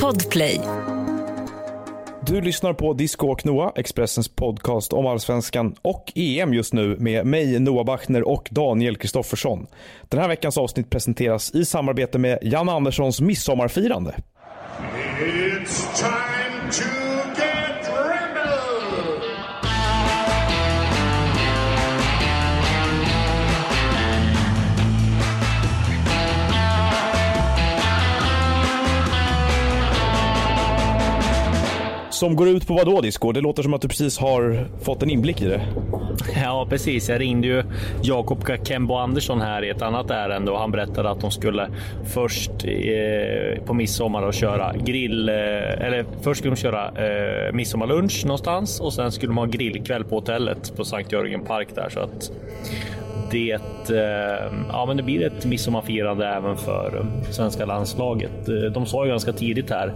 Podplay. Du lyssnar på Disco och Noah, Expressens podcast om allsvenskan och EM just nu med mig, Noah Bachner och Daniel Kristoffersson. Den här veckans avsnitt presenteras i samarbete med Jan Anderssons midsommarfirande. It's time Som går ut på vad då Disco? Det låter som att du precis har fått en inblick i det. Ja, precis. Jag ringde ju Jakob Kembo Andersson här i ett annat ärende och han berättade att de skulle först eh, på midsommar och köra grill. Eh, eller först skulle de köra eh, midsommarlunch någonstans och sen skulle de ha grillkväll på hotellet på Sankt Jörgen Park där så att det, eh, ja, men det blir ett midsommarfirande även för svenska landslaget. De sa ju ganska tidigt här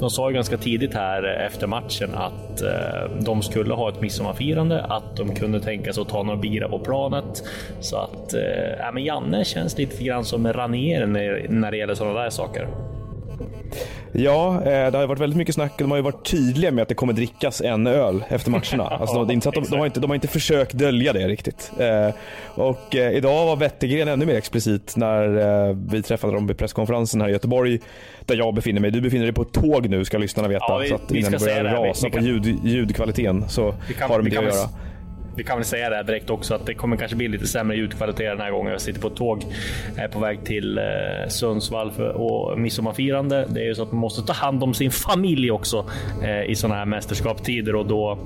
de sa ju ganska tidigt här efter matchen att eh, de skulle ha ett midsommarfirande, att de kunde tänka sig att ta några bira på planet. Så att eh, ja, men Janne känns lite grann som Ranier när, när det gäller sådana där saker. Ja, eh, det har varit väldigt mycket snack. De har ju varit tydliga med att det kommer drickas en öl efter matcherna. Alltså, de, inte de, de, har inte, de har inte försökt dölja det riktigt. Eh, och eh, idag var Wettergren ännu mer explicit när vi träffade dem vid presskonferensen här i Göteborg. Där jag befinner mig. Du befinner dig på ett tåg nu ska lyssnarna veta. Ja, vi- så att vi innan ska det börjar. Vi- rasa vi på ljud, ljudkvaliteten så Vi kan- har vi det att göra. Vi kan väl säga det här direkt också att det kommer kanske bli lite sämre ljudkvalitet den här gången. Jag sitter på ett tåg är på väg till eh, Sundsvall för och midsommarfirande. Det är ju så att man måste ta hand om sin familj också eh, i sådana här mästerskapstider och då,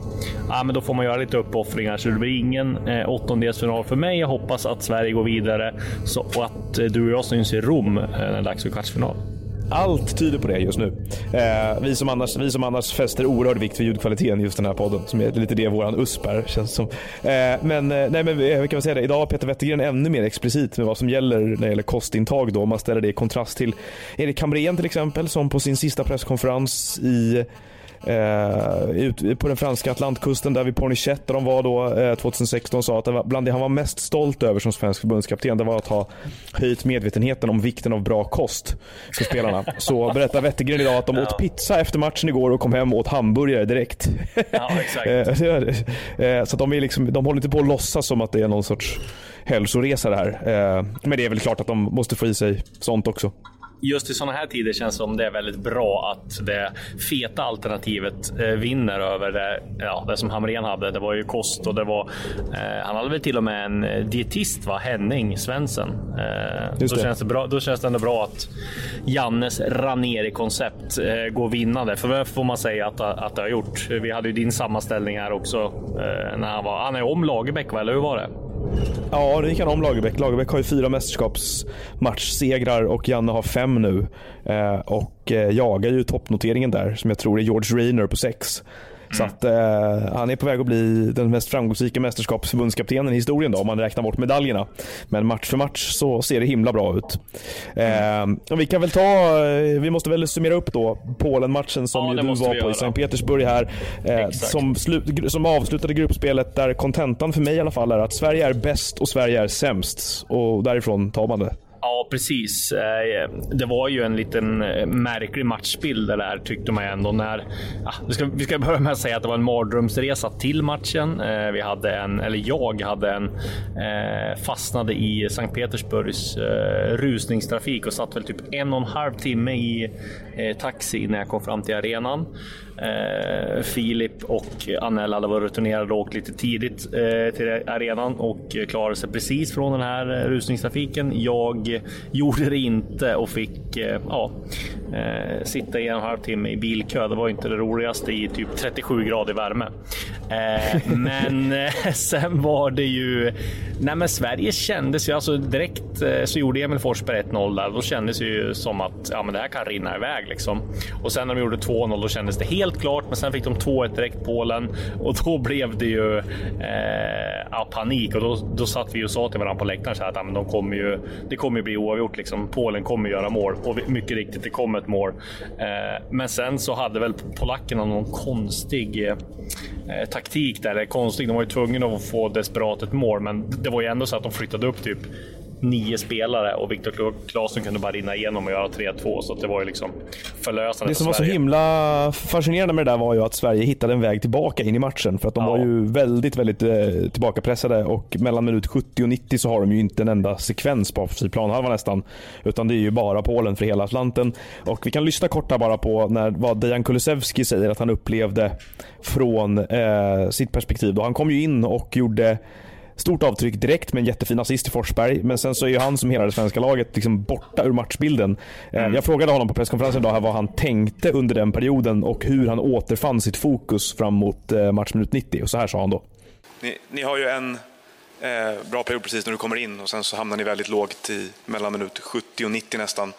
ja, men då får man göra lite uppoffringar. Så det blir ingen eh, åttondelsfinal för mig. Jag hoppas att Sverige går vidare så, och att eh, du och jag syns i Rom eh, när det är dags för kvartsfinal. Allt tyder på det just nu. Eh, vi, som annars, vi som annars fäster oerhörd vikt vid ljudkvaliteten just den här podden, som är lite det våran USP är, känns som. Eh, men, eh, nej, men eh, vi kan väl säga det, idag har Peter Wettergren ännu mer explicit med vad som gäller när det gäller kostintag då, om man ställer det i kontrast till Erik Hamrén till exempel, som på sin sista presskonferens i ut, på den franska Atlantkusten där vid Pornichet där de var då eh, 2016 sa att det var, bland det han var mest stolt över som svensk förbundskapten det var att ha höjt medvetenheten om vikten av bra kost för spelarna. Så berättar Wettergren idag att de åt pizza efter matchen igår och kom hem och åt hamburgare direkt. Ja. Eh, eh, så de, är liksom, de håller inte på att låtsas som att det är någon sorts hälsoresa det här. Eh, Men det är väl klart att de måste få i sig sånt också. Just i sådana här tider känns det som det är väldigt bra att det feta alternativet eh, vinner över det, ja, det som Hamrén hade. Det var ju kost och det var. Eh, han hade väl till och med en eh, dietist, va? Henning Svensson. Eh, då, det. känns det bra, då känns det ändå bra att Jannes Ranieri-koncept eh, går vinnande. För det får man säga att, att det har gjort. Vi hade ju din sammanställning här också eh, när han var. Han är om Lagerbäck, va? eller hur var det? Ja, det gick han om Lagerbäck. Lagerbäck har ju fyra mästerskapsmatchsegrar och Janne har fem nu. Eh, och eh, jagar ju toppnoteringen där som jag tror är George Rainer på sex. Så att eh, han är på väg att bli den mest framgångsrika mästerskapsförbundskaptenen i historien då, om man räknar bort medaljerna. Men match för match så ser det himla bra ut. Eh, och vi kan väl ta, eh, vi måste väl summera upp då Polen-matchen som Ja, ju du var på i göra. Sankt Petersburg här. Eh, som, slu- som avslutade gruppspelet där kontentan för mig i alla fall är att Sverige är bäst och Sverige är sämst. Och därifrån tar man det. Ja, precis. Eh, det var ju en liten eh, märklig matchbild det där tyckte man ändå. När, ja, vi, ska, vi ska börja med att säga att det var en mardrömsresa till matchen. Eh, vi hade en, eller jag hade en, fastnade i Sankt Petersburgs rusningstrafik och satt väl typ en och en halv timme i taxi när jag kom fram till arenan. Eh, Filip och Anel hade varit returnerade och åkt lite tidigt eh, till arenan och klarade sig precis från den här rusningstrafiken. Jag gjorde det inte och fick eh, ja, eh, sitta i en och en halv timme i bilkö. Det var inte det roligaste i typ 37 grader värme. Eh, men eh, sen var det ju... Nej, men Sverige kändes ju alltså direkt eh, så gjorde Emil Forsberg 1-0 där. Då kändes det ju som att ja, men det här kan rinna iväg liksom. Och sen när de gjorde 2-0 då kändes det helt klart. Men sen fick de 2-1 direkt Polen och då blev det ju eh, ja, panik och då, då satt vi och sa till varandra på läktaren så här att ja, men de kommer ju, det kommer ju bli oavgjort. Liksom. Polen kommer göra mål och mycket riktigt, det kom ett mål. Eh, men sen så hade väl polackerna någon konstig eh, taktik där. Eller konstig, de var ju tvungna att få desperat ett mål, men det var ju ändå så att de flyttade upp typ nio spelare och Viktor Claesson kunde bara rinna igenom och göra 3-2. Så det var ju liksom förlösande Det som var så himla fascinerande med det där var ju att Sverige hittade en väg tillbaka in i matchen. För att de Ja. var ju väldigt, väldigt eh, tillbakapressade och mellan minut 70 och 90 så har de ju inte en enda sekvens på offensiv planhalva nästan. Utan det är ju bara Polen för hela Atlanten. Och vi kan lyssna kort här bara på när, vad Dejan Kulusevski säger att han upplevde från eh, sitt perspektiv. Då han kom ju in och gjorde Stort avtryck direkt med en jättefin assist till Forsberg. Men sen så är ju han som hela det svenska laget liksom borta ur matchbilden. Eh, Jag frågade honom på presskonferensen idag vad han tänkte under den perioden och hur han återfann sitt fokus fram mot eh, matchminut 90. Och så här sa han då. Ni, ni har ju en eh, bra period precis när du kommer in och sen så hamnar ni väldigt lågt i mellan minut 70 och 90 nästan.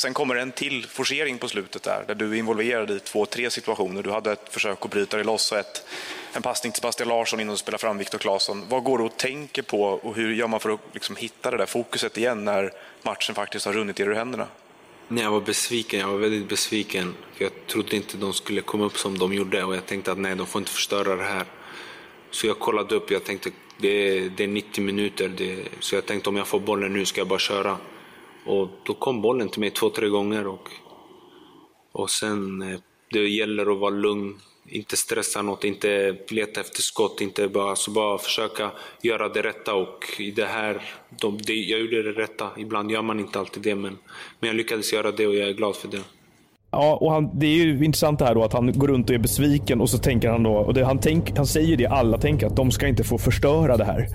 Sen kommer det en till forcering på slutet där, där du är involverad i två, tre situationer. Du hade ett försök att bryta dig loss och ett, en passning till Sebastian Larsson innan du spelar fram Viktor Claesson. Vad går du och tänker på och hur gör man för att liksom hitta det där fokuset igen när matchen faktiskt har runnit er ur händerna? Nej, jag var besviken. Jag var väldigt besviken. För jag trodde inte de skulle komma upp som de gjorde och jag tänkte att nej, de får inte förstöra det här. Så jag kollade upp. Jag tänkte det är, det är 90 minuter. Det, så jag tänkte om jag får bollen nu ska jag bara köra. Och då kom bollen till mig två, tre gånger. Och, och sen, eh, det gäller att vara lugn. Inte stressa något, inte leta efter skott, inte bara, alltså bara försöka göra det rätta. Och i det här, de, det, jag gjorde det rätta. Ibland gör man inte alltid det, men, men jag lyckades göra det och jag är glad för det. Ja, och han, det är ju intressant det här då att han går runt och är besviken och så tänker han då, och det, han, tänk, han säger det alla tänker, att de ska inte få förstöra det här.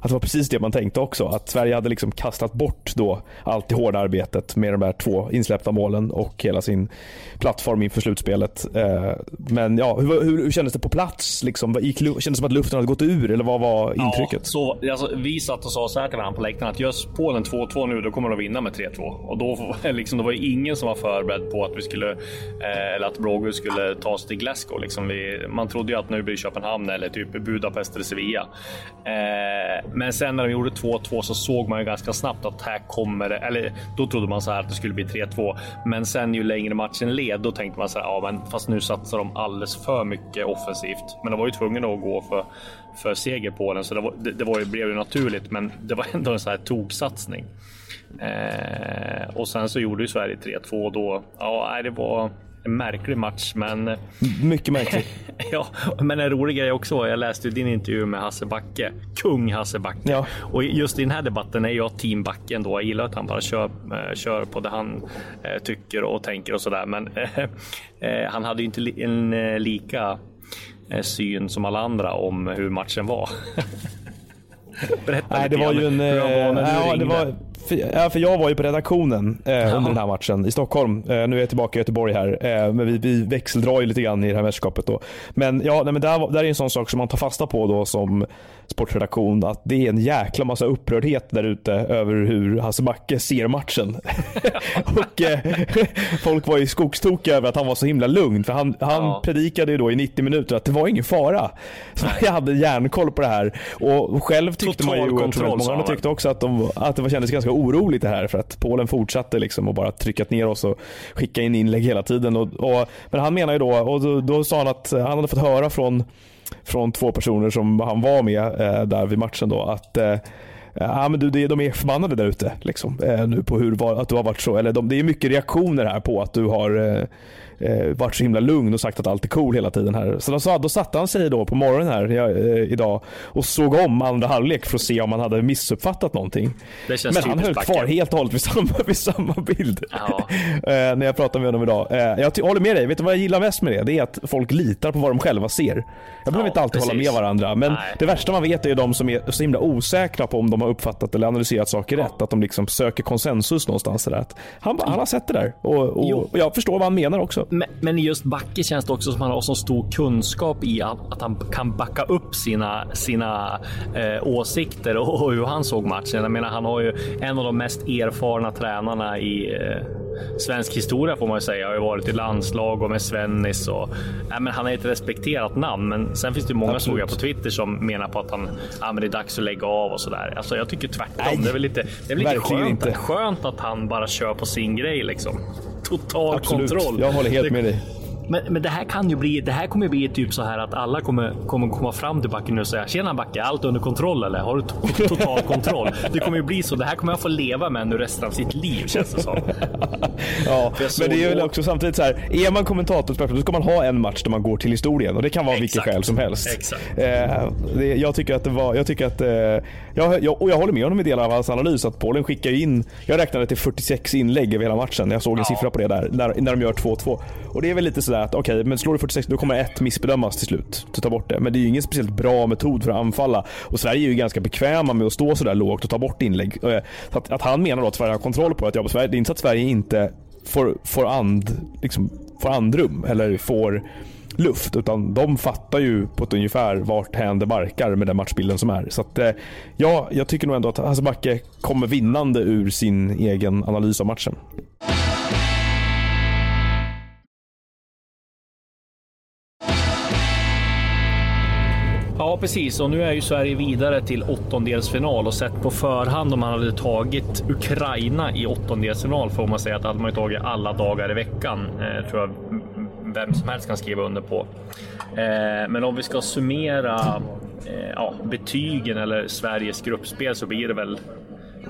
Att det var precis det man tänkte också. Att Sverige hade liksom kastat bort då allt det hårda arbetet med de här två insläppta målen och hela sin plattform inför slutspelet. Eh, Men ja, hur, hur, hur kändes det på plats? Liksom? Kändes det som att luften hade gått ur eller vad var intrycket? Ja, så, alltså, vi satt och sa så här till varandra på läktaren att görs Polen 2-2 nu, då kommer de vinna med 3-2. Och då liksom, det var ju ingen som var förberedd på att vi skulle, eh, eller att Blågul skulle ta sig till Glasgow. Liksom vi, man trodde ju att nu blir det Köpenhamn eller typ Budapest eller Sevilla. Eh, men sen när de gjorde 2-2 så såg man ju ganska snabbt att här kommer det, eller då trodde man så här att det skulle bli 3-2. Men sen ju längre matchen led, då tänkte man så här, ja men fast nu satsar de alldeles för mycket offensivt. Men de var ju tvungna att gå för, för seger på den, så det, var, det, det var ju, blev ju naturligt. Men det var ändå en sån här toksatsning. Eh, och sen så gjorde ju Sverige 3-2 och då, ja, det var en märklig match, men Mycket märkligt. ja, men en rolig grej också. Jag läste ju din intervju med Hasse Backe, kung Hasse Backe. Ja. Och just i den här debatten är jag team Backe ändå. Jag gillar att han bara kör, eh, kör på det han eh, tycker och tänker och sådär. Men eh, han hade ju inte en lika syn som alla andra om hur matchen var. Berätta Nej, det var ju en... hur det var när du ja, det ringde. var, för, ja, för jag var ju på redaktionen eh, under den här matchen i Stockholm. Eh, nu är jag tillbaka i Göteborg här. Eh, men vi, vi växeldrar ju lite grann i det här mästerskapet då. Men ja, nej, men där, där är en sån sak som man tar fasta på då som sportredaktion. Att det är en jäkla massa upprördhet där ute över hur Hasse Backe ser matchen. och eh, folk var ju skogstokiga över att han var så himla lugn. För han, han Ja. predikade ju då i 90 minuter att det var ingen fara. Så jag hade järnkoll på det här. Och själv tyckte man ju, Total och jag tror att många tyckte också att, de, att det var, kändes ganska oroligt det här för att Polen fortsatte liksom och bara tryckat ner oss och skicka in inlägg hela tiden. Och, och, men han menar ju då, och då, då sa han att han hade fått höra från, från två personer som han var med eh, där vid matchen då att eh, Ja men du, de är förbannade där ute liksom, eh, nu på hur, att du har varit så. Eller de, det är mycket reaktioner här på att du har eh, eh, varit så himla lugn och sagt att allt är cool hela tiden här. Så då, då satte han sig då på morgonen här ja, eh, idag och såg om andra halvlek för att se om han hade missuppfattat någonting. Men han höll kvar helt och hållet vid samma, vid samma bild. Ja. eh, när jag pratade med honom idag. Eh, jag håller med dig. Vet du vad jag gillar mest med det? Det är att folk litar på vad de själva ser. Jag behöver Ja, inte alltid hålla precis. med varandra. Men Nej. det värsta man vet är de som är så himla osäkra på om de har uppfattat eller analyserat saker rätt. Att de liksom söker konsensus någonstans. Där. Han, han har sett det där. Och, och, och jag förstår vad han menar också. Men, i just Backe känns det också som att han har så stor kunskap i att, han kan backa upp sina, sina eh, åsikter och, och hur han såg matchen. Jag menar, han har ju en av de mest erfarna tränarna i eh, svensk historia får man ju säga. Han har ju varit i landslag och med Svennis och nej, men han är ett respekterat namn. Men sen finns det många Absolut. såg jag på Twitter som menar på att han ja, men det är dags att lägga av och sådär. Alltså, jag tycker tvärtom. Nej, det är väl lite, det är lite skönt, inte. skönt att han bara kör på sin grej liksom. Total Absolut. kontroll. Jag håller helt Det- med dig. Men, men det här kan ju bli, det här kommer bli typ så här att alla kommer, kommer komma fram till backen och säga Tjena Backe, allt under kontroll eller? Har du to- total kontroll? Det kommer ju bli så. Det här kommer jag få leva med nu resten av sitt liv känns det som. Ja, men det är väl då- också samtidigt så här. Är man kommentator då ska man ha en match där man går till historien och det kan vara vilket Exakt. skäl som helst. Exakt. Eh, det, jag tycker att det var, jag tycker att, eh, jag, jag, och jag håller med honom i delar av hans analys att Polen skickar ju in, jag räknade till 46 inlägg över hela matchen. Jag såg en siffra på det där, när, när de gör 2-2. Och det är väl lite sådär att okej, men slår du 46 då kommer ett missbedömas till slut. Så ta bort det. Men det är ju ingen speciellt bra metod för att anfalla. Och Sverige är ju ganska bekväma med att stå sådär lågt och ta bort inlägg. Eh, så att, att han menar då att Sverige har kontroll på att jobba Sverige, det är inte så att Sverige inte får, får, and, liksom, får andrum eller får luft utan de fattar ju på ett ungefär vart hän det barkar med den matchbilden som är. Så att, eh, ja, jag tycker nog ändå att Hasse Backe kommer vinnande ur sin egen analys av matchen. Precis. Och nu är ju Sverige vidare till åttondelsfinal och sett på förhand om man hade tagit Ukraina i åttondelsfinal får man säga att hade man ju tagit alla dagar i veckan. Eh, tror jag vem som helst kan skriva under på. Eh, men om vi ska summera eh, ja, betygen eller Sveriges gruppspel så blir det väl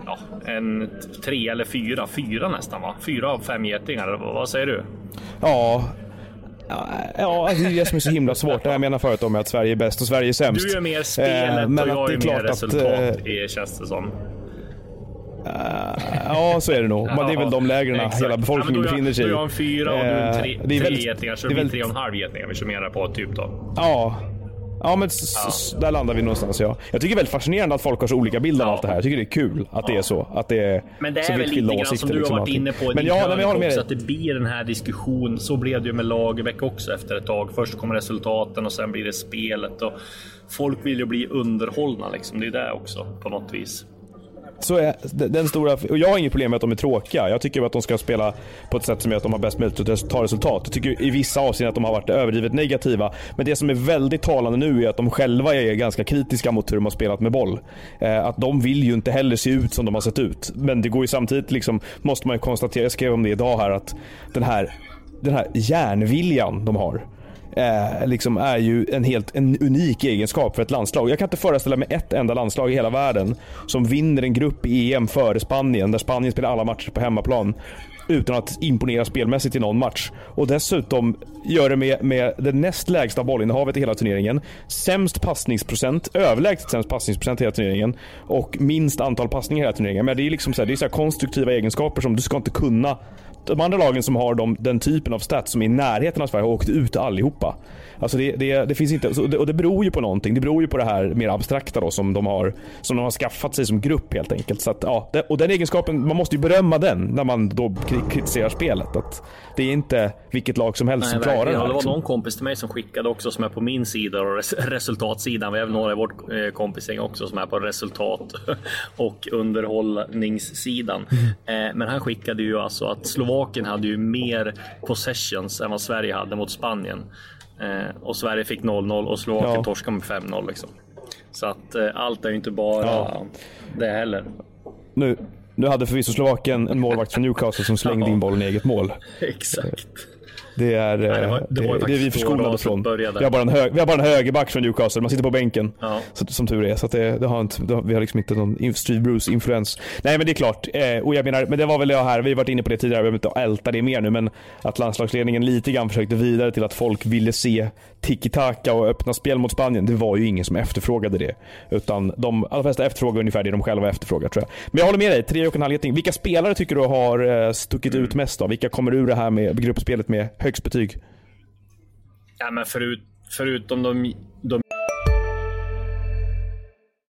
ja, en tre eller fyra, fyra nästan va? Fyra av fem getingar, eller vad säger du? Ja, Ja, alltså det är det som är så himla svårt. Det jag menar förut om att Sverige är bäst och Sverige är sämst. Du är mer Eh, spelet och att jag det är, är klart mer att, resultat, eh, känns det som. Ja, så är det nog. Men det är väl de Exakt. hela befolkningen ja, befinner sig i. Är jag en fyra och du är en tre, Eh, det är tre getingar, så det blir tre och en halv getingar vi summerar på typ då. Ja. Ja men där landar vi någonstans ja. Jag tycker det är väldigt fascinerande att folk har så olika bilder av Ja. allt det här. Jag tycker det är kul att det är så. Att det är Men det så är väl lite grann som du har liksom, varit inne på i Men din ja, men jag med också, dig. att det blir den här diskussion. Så blev det ju med Lagerbäck också efter ett tag. Först kommer resultaten och sen blir det spelet och folk vill ju bli underhållna liksom. Det är det också på något vis. Så är den stora, och jag har inget problem med att de är tråkiga. Jag tycker att de ska spela på ett sätt som gör att de har bäst möjlighet att ta resultat. Jag tycker i vissa avseenden att de har varit överdrivet negativa. Men det som är väldigt talande nu är att de själva är ganska kritiska mot hur de har spelat med boll. Eh, att de vill ju inte heller se ut som de har sett ut. Men det går ju samtidigt, liksom, måste man ju konstatera, jag skrev om det idag här, att den här, den här järnviljan de har eh, liksom är ju en helt en unik egenskap för ett landslag. Jag kan inte föreställa mig ett enda landslag i hela världen som vinner en grupp i EM före Spanien, där Spanien spelar alla matcher på hemmaplan utan att imponera spelmässigt i någon match. Och dessutom gör det med, med det näst lägsta bollinnehavet i hela turneringen. Sämst passningsprocent, överlägset sämst passningsprocent i hela turneringen. Och minst antal passningar i hela turneringen. Men det är liksom så här, det är så här konstruktiva egenskaper som du ska inte kunna de andra lagen som har de, den typen av stats som är i närheten av Sverige har åkt ut allihopa. Alltså det, det, det finns inte, och det beror ju på någonting. Det beror ju på det här mer abstrakta då som de har, som de har skaffat sig som grupp helt enkelt. Så att, ja, och den egenskapen, man måste ju berömma den när man då kri- kritiserar spelet. Att det är inte vilket lag som helst som klarar det här. Det var Liksom. någon kompis till mig som skickade också som är på min sida och res resultatsidan. Vi har även några i vårt eh, kompisgäng också som är på resultat och underhållningssidan. Mm. Eh, men han skickade ju alltså att Slovakien hade ju mer possessions än vad Sverige hade mot Spanien. Eh, och Sverige fick 0-0 och Slovakien Ja. torskade med 5-0 liksom. Så att eh, allt är ju inte bara Ja. det heller. Nu, nu hade förvisso Slovakien en målvakt från Newcastle som slängde Ja. in bollen i eget mål. Exakt. Det är, det var- eh, det var det, det är vi förskonade från. Vi har, bara en hög, vi har bara en högerback från Newcastle, man sitter på bänken. Ja. Så, som tur är. Så det, det har inte, har, vi har liksom inte någon Steve Bruce-influens. Nej men det är klart. Eh, och jag menar, men det var väl jag här, vi har varit inne på det tidigare, jag behöver inte älta det mer nu. Men att landslagsledningen lite grann försökte vidare till att folk ville se tiki-taka och öppna spel mot Spanien. Det var ju ingen som efterfrågade det. Utan de allra flesta efterfrågar ungefär det de själva efterfrågar tror jag. Men jag håller med dig, tre och en halv geting. Vilka spelare tycker du har eh, stuckit ut mest då? Vilka kommer ur det här med gruppspelet med högst betyg? Ja, men förut, förutom de, de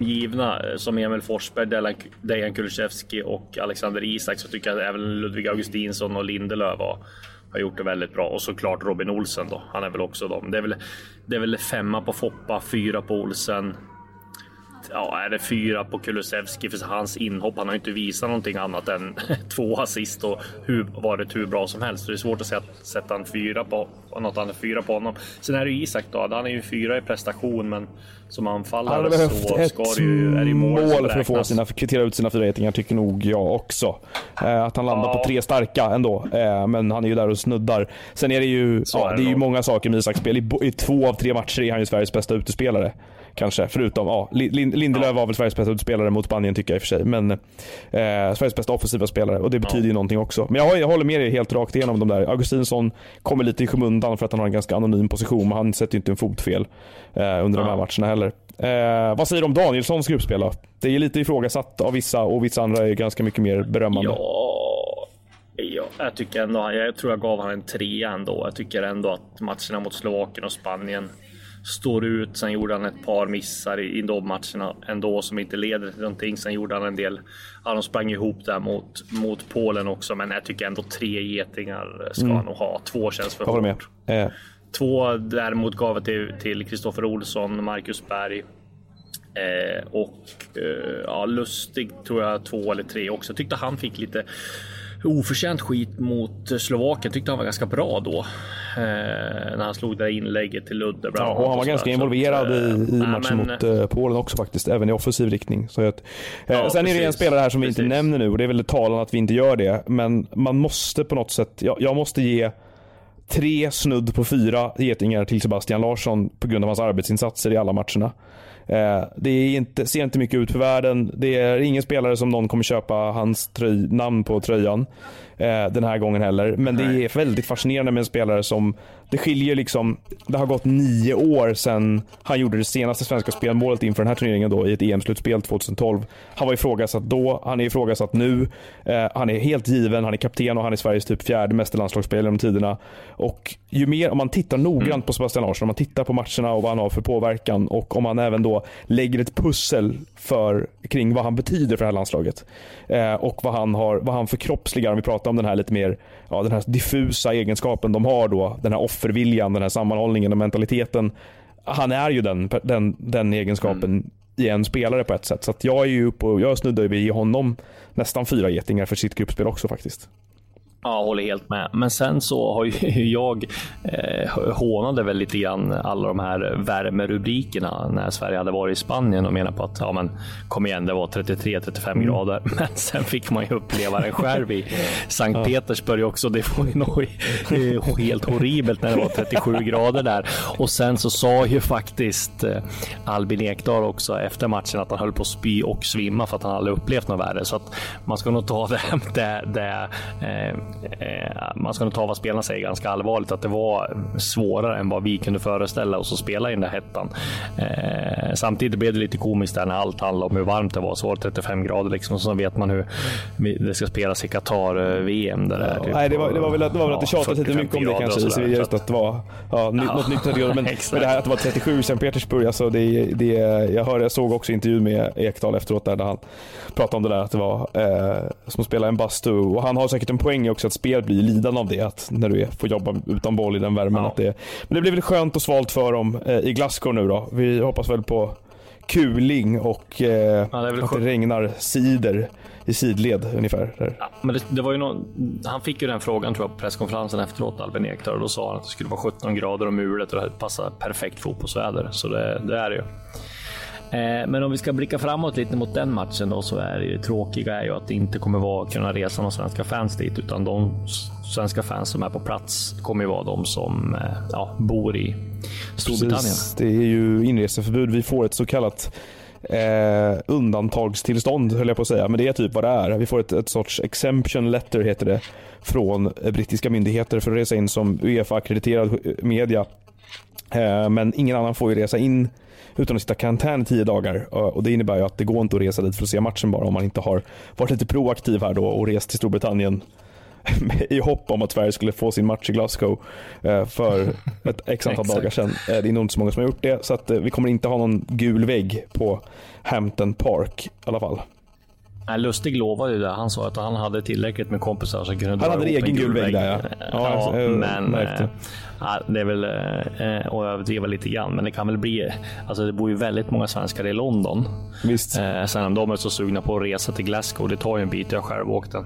givna eh, som Emil Forsberg, Dejan- Kulusevski och Alexander Isak så tycker jag även Ludvig Augustinsson och Lindelöf har, har gjort det väldigt bra. Och såklart Robin Olsen då. Han är väl också dem. Det är väl, det är väl femma på Foppa, fyra på Olsen ja, är det fyra på Kulusevski för hans inhopp. Han har inte visat någonting annat än två assist och hur, varit hur bra som helst. det är svårt att sätta, sätta en fyra på något annat fyra på honom. Sen är det ju Isak då. Han är ju fyra i prestation, men som anfallare Han så ett ska det ju, är det mål, mål för att få sina, kvittera ut sina fyra getingar tycker nog jag också. Eh, att han landar Ja. på tre starka ändå. Eh, men han är ju där och snuddar. Sen är det ju, Så ja, är det det är ju många saker med Isaks spel. I, I två av tre matcher är han ju Sveriges bästa utespelare. Kanske, förutom, ja, Lin- Lin- Lindelöf var väl Sveriges bästa utespelare mot Spanien tycker jag i och för sig. Men eh, Sveriges bästa offensiva spelare och det betyder ju någonting också. Men jag, jag håller med dig helt rakt igenom de där. Augustinsson kommer lite i skymundan för att han har en ganska anonym position, men han sätter ju inte en fot fel eh, under de här matcherna heller. Eh, vad säger du om Danielssons gruppspel då? Det är lite ifrågasatt av vissa och vissa andra är ganska mycket mer berömmande. Ja, ja, jag tycker ändå, jag tror jag gav han en trea ändå. Jag tycker ändå att matcherna mot Slovakien och Spanien står ut. Sen gjorde han ett par missar i, de matcherna ändå som inte leder till någonting. Sen gjorde han en del, ja de sprang ihop där mot, mot Polen också. Men jag tycker ändå tre getingar ska han nog ha. Två känns för hårt. Eh, Två däremot gav jag till, till Kristoffer Olsson, Marcus Berg. Eh, och eh, ja, Lustig tror jag två eller tre också. Jag tyckte han fick lite oförtjänt skit mot Slovakien. Tyckte han var ganska bra då. Eh, när han slog det där inlägget till Ludde. Ja, och han var ganska involverad att, i, eh, i nej, matchen men- mot eh, Polen också faktiskt, även i offensiv riktning. Så att, eh, Ja, sen är det en precis. spelare här som vi inte Precis. nämner nu och det är väl talande att vi inte gör det. Men man måste på något sätt, jag, jag måste ge tre snudd på fyra getingar till Sebastian Larsson på grund av hans arbetsinsatser i alla matcherna. Eh, det inte, ser inte mycket ut för världen. Det är ingen spelare som någon kommer köpa hans tröj, namn på tröjan eh, den här gången heller. Men det är väldigt fascinerande med en spelare som, det skiljer liksom, det har gått nio år sedan han gjorde det senaste svenska spelmålet inför den här turneringen då i ett EM-slutspel 2012. Han var ifrågasatt då, han är ifrågasatt nu. Eh, han är helt given, han är kapten och han är Sveriges typ fjärde mesta landslagsspelare genom tiderna. Och ju mer, om man tittar noggrant på Sebastian Larsson, om man tittar på matcherna och vad han har för påverkan och om man även då lägger ett pussel för, kring vad han betyder för det här landslaget. Eh, och vad han, har, vad han förkroppsligar, om vi pratar om den här lite mer ja, den här diffusa egenskapen de har då. Den här offerviljan, den här sammanhållningen och mentaliteten. Han är ju den, den, den egenskapen i en spelare på ett sätt. Så jag är ju uppe och jag snuddar vid honom nästan fyra getingar för sitt gruppspel också faktiskt. Ja, håller helt med. Men sen så har ju jag eh, hånade väl lite grann alla de här värmerubrikerna när Sverige hade varit i Spanien och menade på att ja, men kom igen, det var 33-35 grader. Men sen fick man ju uppleva det själv i Sankt Petersburg också. Det var ju eh, helt horribelt när det var 37 grader där. Och sen så sa ju faktiskt eh, Albin Ekdal också efter matchen att han höll på att spy och svimma för att han aldrig upplevt något värre. Så att man ska nog ta det, det, det eh, man ska nog ta vad spelarna säger ganska allvarligt. Att det var svårare än vad vi kunde föreställa oss att spela i den där hettan. Eh, samtidigt blev det lite komiskt där när allt handlade om hur varmt det var. Så var det 35 grader liksom. Och så vet man hur det ska spelas i Qatar-VM. Där det är typ, Nej, det var, det var väl att det, var väl att det ja, tjatades lite 40-50 mycket om det kanske. Så Just att- det var ja, ny, något nytt 30 grader. Men, men det här att det var 37 i Sankt Petersburg, alltså det, det, jag, hörde, jag såg också intervjun med Ekdal efteråt där, där han pratade om det där att det var eh, som att spela en bastu. Och han har säkert en poäng i också att spelet blir lidande av det. Att när du är, får jobba utan boll i den värmen. Ja. Att det, men det blir väl skönt och svalt för dem eh, i Glasgow nu då. Vi hoppas väl på kuling och eh, det är väl att det regnar cider i sidled ungefär. Ja, men det, det var ju någon, han fick ju den frågan tror jag på presskonferensen efteråt, Albin Ekdal, och då sa han att det skulle vara 17 grader och mulet och det passar perfekt fotbollsväder. Så det, det är det ju. Eh, men om vi ska blicka framåt lite mot den matchen då så är det ju tråkiga är ju att det inte kommer vara kunna resa några svenska fans dit utan de svenska fans som är på plats kommer ju vara de som eh, ja, bor i Storbritannien. Precis. Det är ju inreseförbud. Vi får ett så kallat eh, undantagstillstånd höll jag på att säga. Men det är typ vad det är. Vi får ett, ett sorts exemption letter heter det från brittiska myndigheter för att resa in som Uefa-ackrediterad media. Eh, men ingen annan får ju resa in utan att sitta i karantän i tio dagar. Eh, Och Det innebär ju att det går inte att resa dit för att se matchen bara om man inte har varit lite proaktiv här då och rest till Storbritannien i hopp om att Sverige skulle få sin match i Glasgow eh, för ett x antal dagar sedan. Det är nog inte så många som har gjort det, så att vi kommer inte ha någon gul vägg på Hampton Park i alla fall. Nej, Lustig lovade ju det. Han sa att han hade tillräckligt med kompisar som kunde Han hade en egen gul vägg där, ja. Ja, Ja, jag men märkte. eh, ja, det är väl eh, att överdriva lite grann. Men det kan väl bli. Alltså, det bor ju väldigt många svenskar i London. Visst. Eh, sen om de är så sugna på att resa till Glasgow, det tar ju en bit. Jag själv åkt den.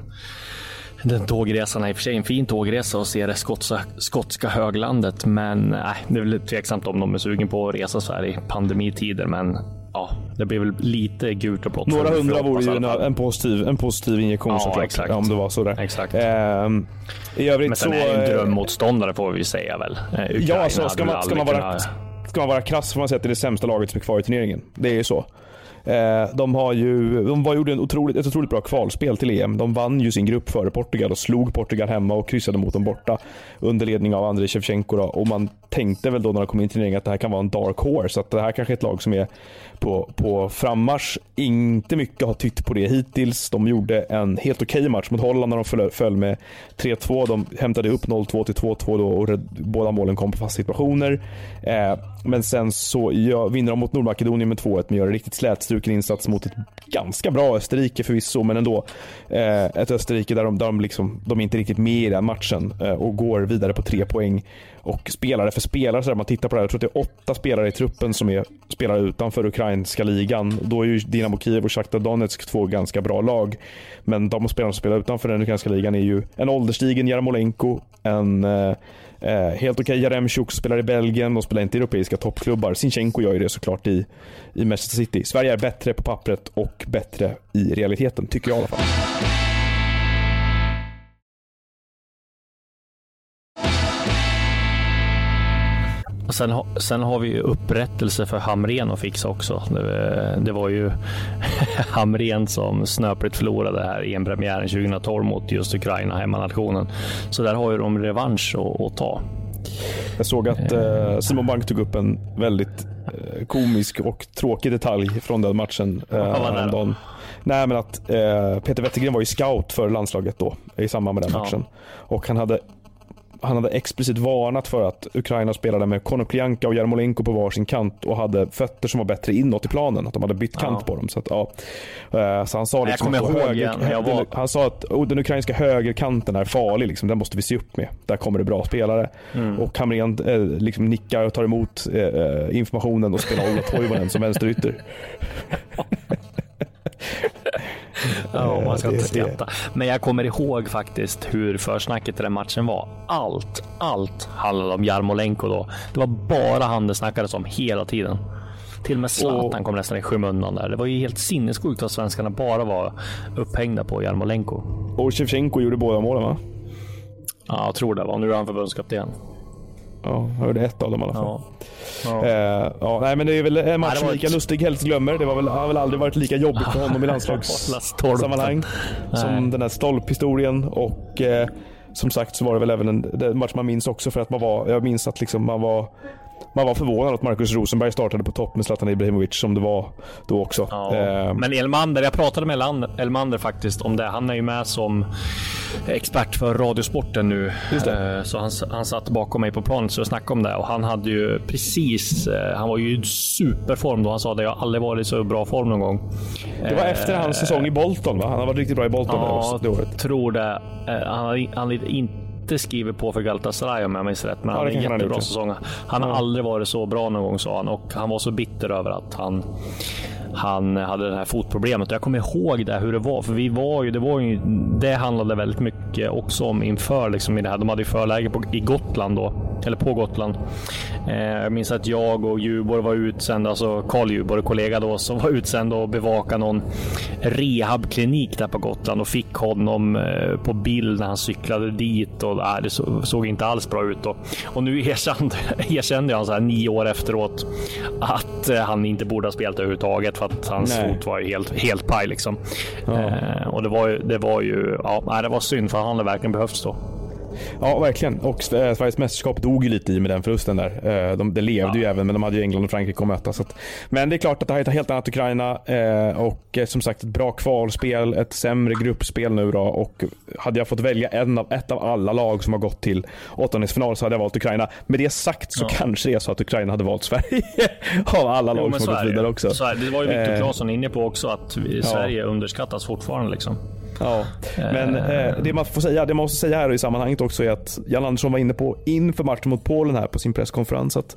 Den tågresan är i och för sig en fin tågresa och se det skotska, skotska höglandet. Men nej, det är väl tveksamt om de är sugen på att resa så här i pandemitider. Men ja, det blir väl lite gult och blått. Några hundra vore i ju en, positiv, en positiv injektion Ja, såklart. exakt. Om det var så där. Exakt. Ehm, I övrigt Men sen så... är ju en drömmotståndare får vi säga väl. Eh, Ukraina Ja, hade ska, man, ska, man vara, kunnat- ska man vara krass får man säga att det är det sämsta laget som är kvar i turneringen. Det är ju så. Eh, de, har ju, de var, gjorde en otroligt, ett otroligt bra kvalspel till EM. De vann ju sin grupp före Portugal och slog Portugal hemma och kryssade mot dem borta under ledning av Andrei Shevchenko. Då. Och man tänkte väl då när de kom in i turneringen att det här kan vara en dark horse. Att det här kanske är ett lag som är på, på frammarsch. Inte mycket har tytt på det hittills. De gjorde en helt okej match mot Holland när de föll, föll med 3-2. De hämtade upp 0-2 till 2-2 då och båda målen kom på fasta situationer. Eh, men sen så ja, vinner de mot Nordmakedonien med 2-1 men gör en riktigt slätstruken insats mot ett ganska bra Österrike förvisso men ändå. Eh, ett Österrike där de, där de, liksom, de är inte riktigt med i den matchen eh, och går vidare på tre poäng. Och spelare för spelare, så där man tittar på det här, jag tror att det är åtta spelare i truppen som är spelare utanför ukrainska ligan. Då är ju Dinamo Kiev och Shakhtar Donetsk två ganska bra lag. Men de spelarna som spelar utanför den ukrainska ligan är ju en ålderstigen Jarmolenko, en eh, eh, helt okej Jaremchuk spelar i Belgien, de spelar inte i europeiska toppklubbar. Sinchenko gör ju det såklart i, i Manchester City. Sverige är bättre på pappret och bättre i realiteten, tycker jag i alla fall. Och sen, sen har vi ju upprättelse för Hamren att fixa också. Det, det var ju Hamren som snöpligt förlorade här i en premiären 2012 mot just Ukraina, hemmanationen. Så där har ju de revansch att, att ta. Jag såg att eh, Simon Bank tog upp en väldigt eh, komisk och tråkig detalj från den matchen. Eh, häromdagen. Nej, men att eh, Peter Wettergren var ju scout för landslaget då i samband med den Ja. matchen. Och han hade, han hade explicit varnat för att Ukraina spelade med Konoplyanka och Jarmolenko på varsin kant och hade fötter som var bättre inåt i planen. Att de hade bytt kant Ja. på dem. Så, att, ja. Eh, så han sa liksom att ihåg höger, jag var- den, han sa att oh, den ukrainska högerkanten är farlig. Liksom. Den måste vi se upp med. Där kommer det bra spelare. Mm. Och Hamrén eh, liksom nickar och tar emot eh, eh, informationen och spelar Ola Toivonen som vänsterytter. Ja, man ska inte skratta. Men jag kommer ihåg faktiskt hur försnacket i den matchen var. Allt, allt handlade om Jarmolenko då. Det var bara han det snackades om hela tiden. Till och med Zlatan kom nästan i skymundan där. Det var ju helt sinnessjukt att svenskarna bara var upphängda på Jarmolenko. Och Shevchenko gjorde båda målen va? Ja, jag tror det var. Nu är han förbundskapten. Ja, han gjorde ett av dem i alla fall. Ja. Ja. Eh, ja, nej, men det är väl en match Nej, som lika ett- lustig helst glömmer. Det var väl, har väl aldrig varit lika jobbigt för honom i landslagssammanhang som den här stolphistorien. Och eh, som sagt så var det väl även en match man minns också för att man var, jag minns att liksom man var man var förvånad att Marcus Rosenberg startade på topp med Zlatan Ibrahimovic som det var då också. Ja. Eh, Men Elmander, jag pratade med Elmander faktiskt om det. Han är ju med som expert för Radiosporten nu. Eh, Så han, han satt bakom mig på planet så jag snackade om det och han hade ju precis, eh, han var ju i superform då. Han sa det, jag har aldrig varit i så bra form någon gång. det var efter hans säsong i Bolton va? Han har varit riktigt bra i Bolton Ja, det året. tror det. Eh, Han han hade inte skrivit på för Galatasaray om jag minns rätt, men Ja, han det hade en han jättebra ja. säsong. Han har aldrig varit så bra någon gång sa han och han var så bitter över att han han hade det här fotproblemet. Jag kommer ihåg det, hur det var. För vi var ju, det, var ju, det handlade väldigt mycket också om inför liksom, i det här. De hade ju förläge på, i Gotland då, eller på Gotland. Eh, jag minns att jag och Djurborg var utsända, alltså Karl Djurborg, kollega då, som var utsänd och bevaka någon rehabklinik där på Gotland och fick honom eh, på bild när han cyklade dit och äh, det så, såg inte alls bra ut då. Och nu erkände, erkände han så här nio år efteråt att eh, han inte borde ha spelat överhuvudtaget för att hans Nej. fot var ju helt, helt paj liksom. Eh, och det var ju, det var ju, ja, det var synd för han hade verkligen behövts då. Ja, verkligen. Och Sveriges mästerskap dog ju lite i med den förlusten där. De, det levde ja. ju även, men de hade ju England och Frankrike att möta. Så att, men det är klart att det här är ett helt annat Ukraina och som sagt ett bra kvalspel, ett sämre gruppspel nu då och hade jag fått välja en av, ett av alla lag som har gått till åttondelsfinal så hade jag valt Ukraina. Med det sagt så ja. kanske det är så att Ukraina hade valt Sverige av alla lag jo, som har gått vidare också. Så det var ju Viktor Claesson inne på också att vi, Sverige ja. underskattas fortfarande liksom. Ja, men eh, det man får säga, det man måste säga här i sammanhanget också är att Jan Andersson var inne på inför matchen mot Polen här på sin presskonferens att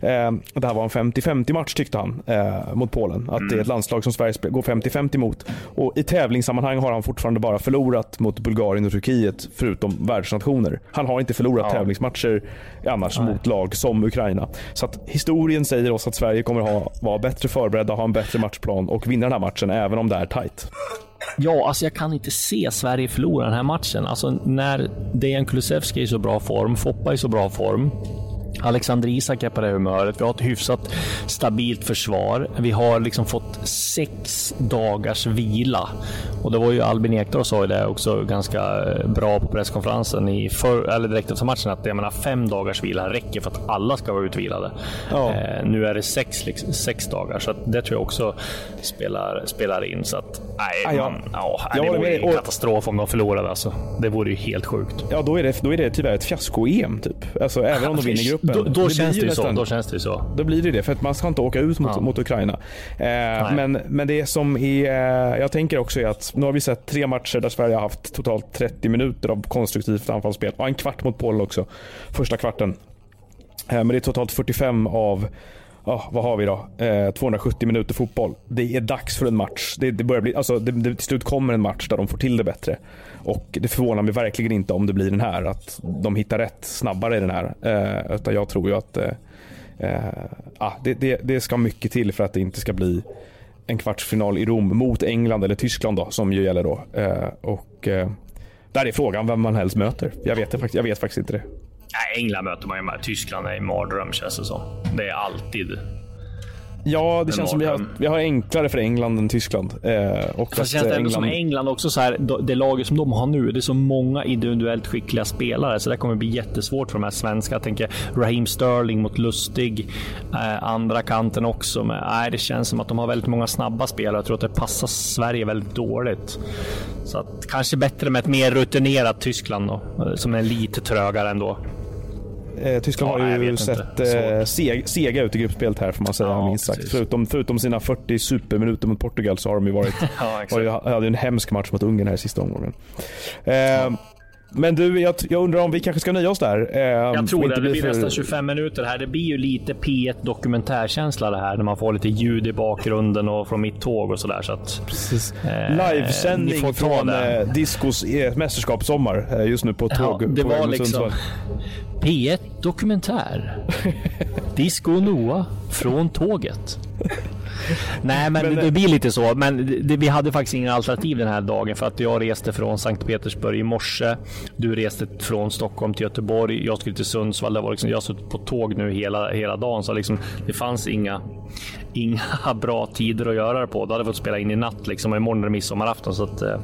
eh, det här var en 50-50 match tyckte han eh, mot Polen. Att mm. det är ett landslag som Sverige går 50-50 mot. Och i tävlingssammanhang har han fortfarande bara förlorat mot Bulgarien och Turkiet förutom världsnationer. Han har inte förlorat ja. tävlingsmatcher annars Nej. mot lag som Ukraina. Så att historien säger oss att Sverige kommer ha, vara bättre förberedda, ha en bättre matchplan och vinna den här matchen även om det är tight. Ja, alltså jag kan inte se Sverige förlora den här matchen. Alltså när Dejan Kulusevski är i så bra form, Foppa är i så bra form. Alexander Isak är på det humöret. Vi har ett hyfsat stabilt försvar. Vi har liksom fått sex dagars vila. Och det var ju Albin Ekdal sa ju det också ganska eh, bra på presskonferensen i för, eller direkt efter matchen att jag menar fem dagars vila räcker för att alla ska vara utvilade. Ja. Eh, nu är det sex, liksom, sex dagar så det tror jag också spelar, spelar in. Så att nej, man, ja, det vore en katastrof om de förlorade alltså. Det vore ju helt sjukt. Ja, då är det, då är det tyvärr ett fiasko-EM typ. Alltså även om de vinner gruppen då, då det känns det ju så. Då känns det så. Då blir det det, för att man ska inte åka ut mot, ja. mot Ukraina. Eh, men, men det som är, eh, jag tänker också är att nu har vi sett tre matcher där Sverige har haft totalt 30 minuter av konstruktivt anfallsspel. Och en kvart mot Polen också. Första kvarten. Eh, men det är totalt 45 av oh, vad har vi då? Eh, 270 minuter fotboll. Det är dags för en match. Det, det börjar bli, alltså, det, det, till slut kommer en match där de får till det bättre. Och det förvånar mig verkligen inte om det blir den här. Att de hittar rätt snabbare i den här. Eh, utan jag tror ju att eh, eh, ah, det, det, det, ska mycket till för att det inte ska bli en kvartsfinal i Rom mot England eller Tyskland då, som ju gäller då. Eh, och eh, där är frågan vem man helst möter. Jag vet, jag vet faktiskt inte det. Nej, England möter man ju med. Tyskland är en mardröm känns det som. Det är alltid Ja, det känns som vi har, vi har enklare för England än Tyskland. Eh, och Fast känns det ändå England... som England också så här, det laget som de har nu, det är så många individuellt skickliga spelare, så det kommer bli jättesvårt för de här svenska. Jag tänker Raheem Sterling mot Lustig, eh, andra kanten också. Men, nej, det känns som att de har väldigt många snabba spelare. Jag tror att det passar Sverige väldigt dåligt. Så att, kanske bättre med ett mer rutinerat Tyskland då, eh, som är lite trögare ändå. Eh, Tyskland ja, har ju sett eh, seg, sega ut i gruppspelet här får man säga ja, minst sagt. Förutom, förutom sina 40 superminuter mot Portugal så har de ju varit... ja, var hade en hemsk match mot Ungern här i sista omgången. Eh. Men du, jag, jag, undrar om vi kanske ska nöja oss där? Eh, jag tror det. Det blir för... nästan 25 minuter här. Det blir ju lite P1 dokumentärkänsla det här när man får lite ljud i bakgrunden och från mitt tåg och sådär. Så att, Precis. Eh, Livesändning från eh, Discos eh, mästerskapssommar eh, just nu på tåg. Ja, det på var liksom P1 Dokumentär. Disco Noah från tåget. Nej, men, men, det blir lite så. Men det, vi hade faktiskt ingen alternativ den här dagen för att jag reste från Sankt Petersburg i morse. Du reste från Stockholm till Göteborg. Jag skulle till Sundsvall. Det var liksom, jag har suttit på tåg nu hela, hela dagen, så liksom, det fanns inga, inga bra tider att göra det på. Då hade vi fått spela in i natt liksom och imorgon är det midsommarafton så att eh,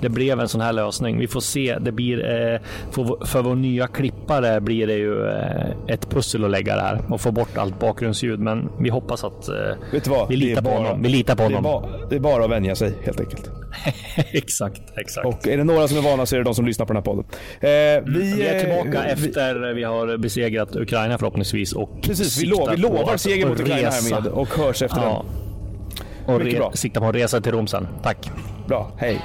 det blev en sån här lösning. Vi får se. Det blir eh, för, för vår nya klippare blir det ju eh, ett pussel att lägga det här och få bort allt bakgrundsljud. Men vi hoppas att eh, vi litar på bara, honom. Vi litar på honom. Det är, bara, det är bara att vänja sig helt enkelt. exakt, exakt. Och är det några som är vana så är det de som lyssnar på den här podden. Eh, vi, vi, är tillbaka vi, efter vi har besegrat Ukraina förhoppningsvis. Och precis, vi, lo, vi lovar seger mot Ukraina härmed och hörs efter ja. den. Och re, sikta på en resa till Rom sen. Tack. Bra, hej.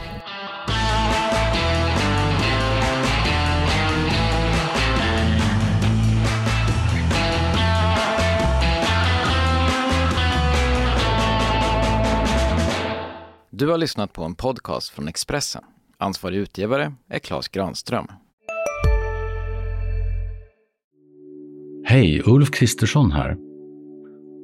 Du har lyssnat på en podcast från Expressen. Ansvarig utgivare är Klas Granström. Hej, Ulf Kristersson här.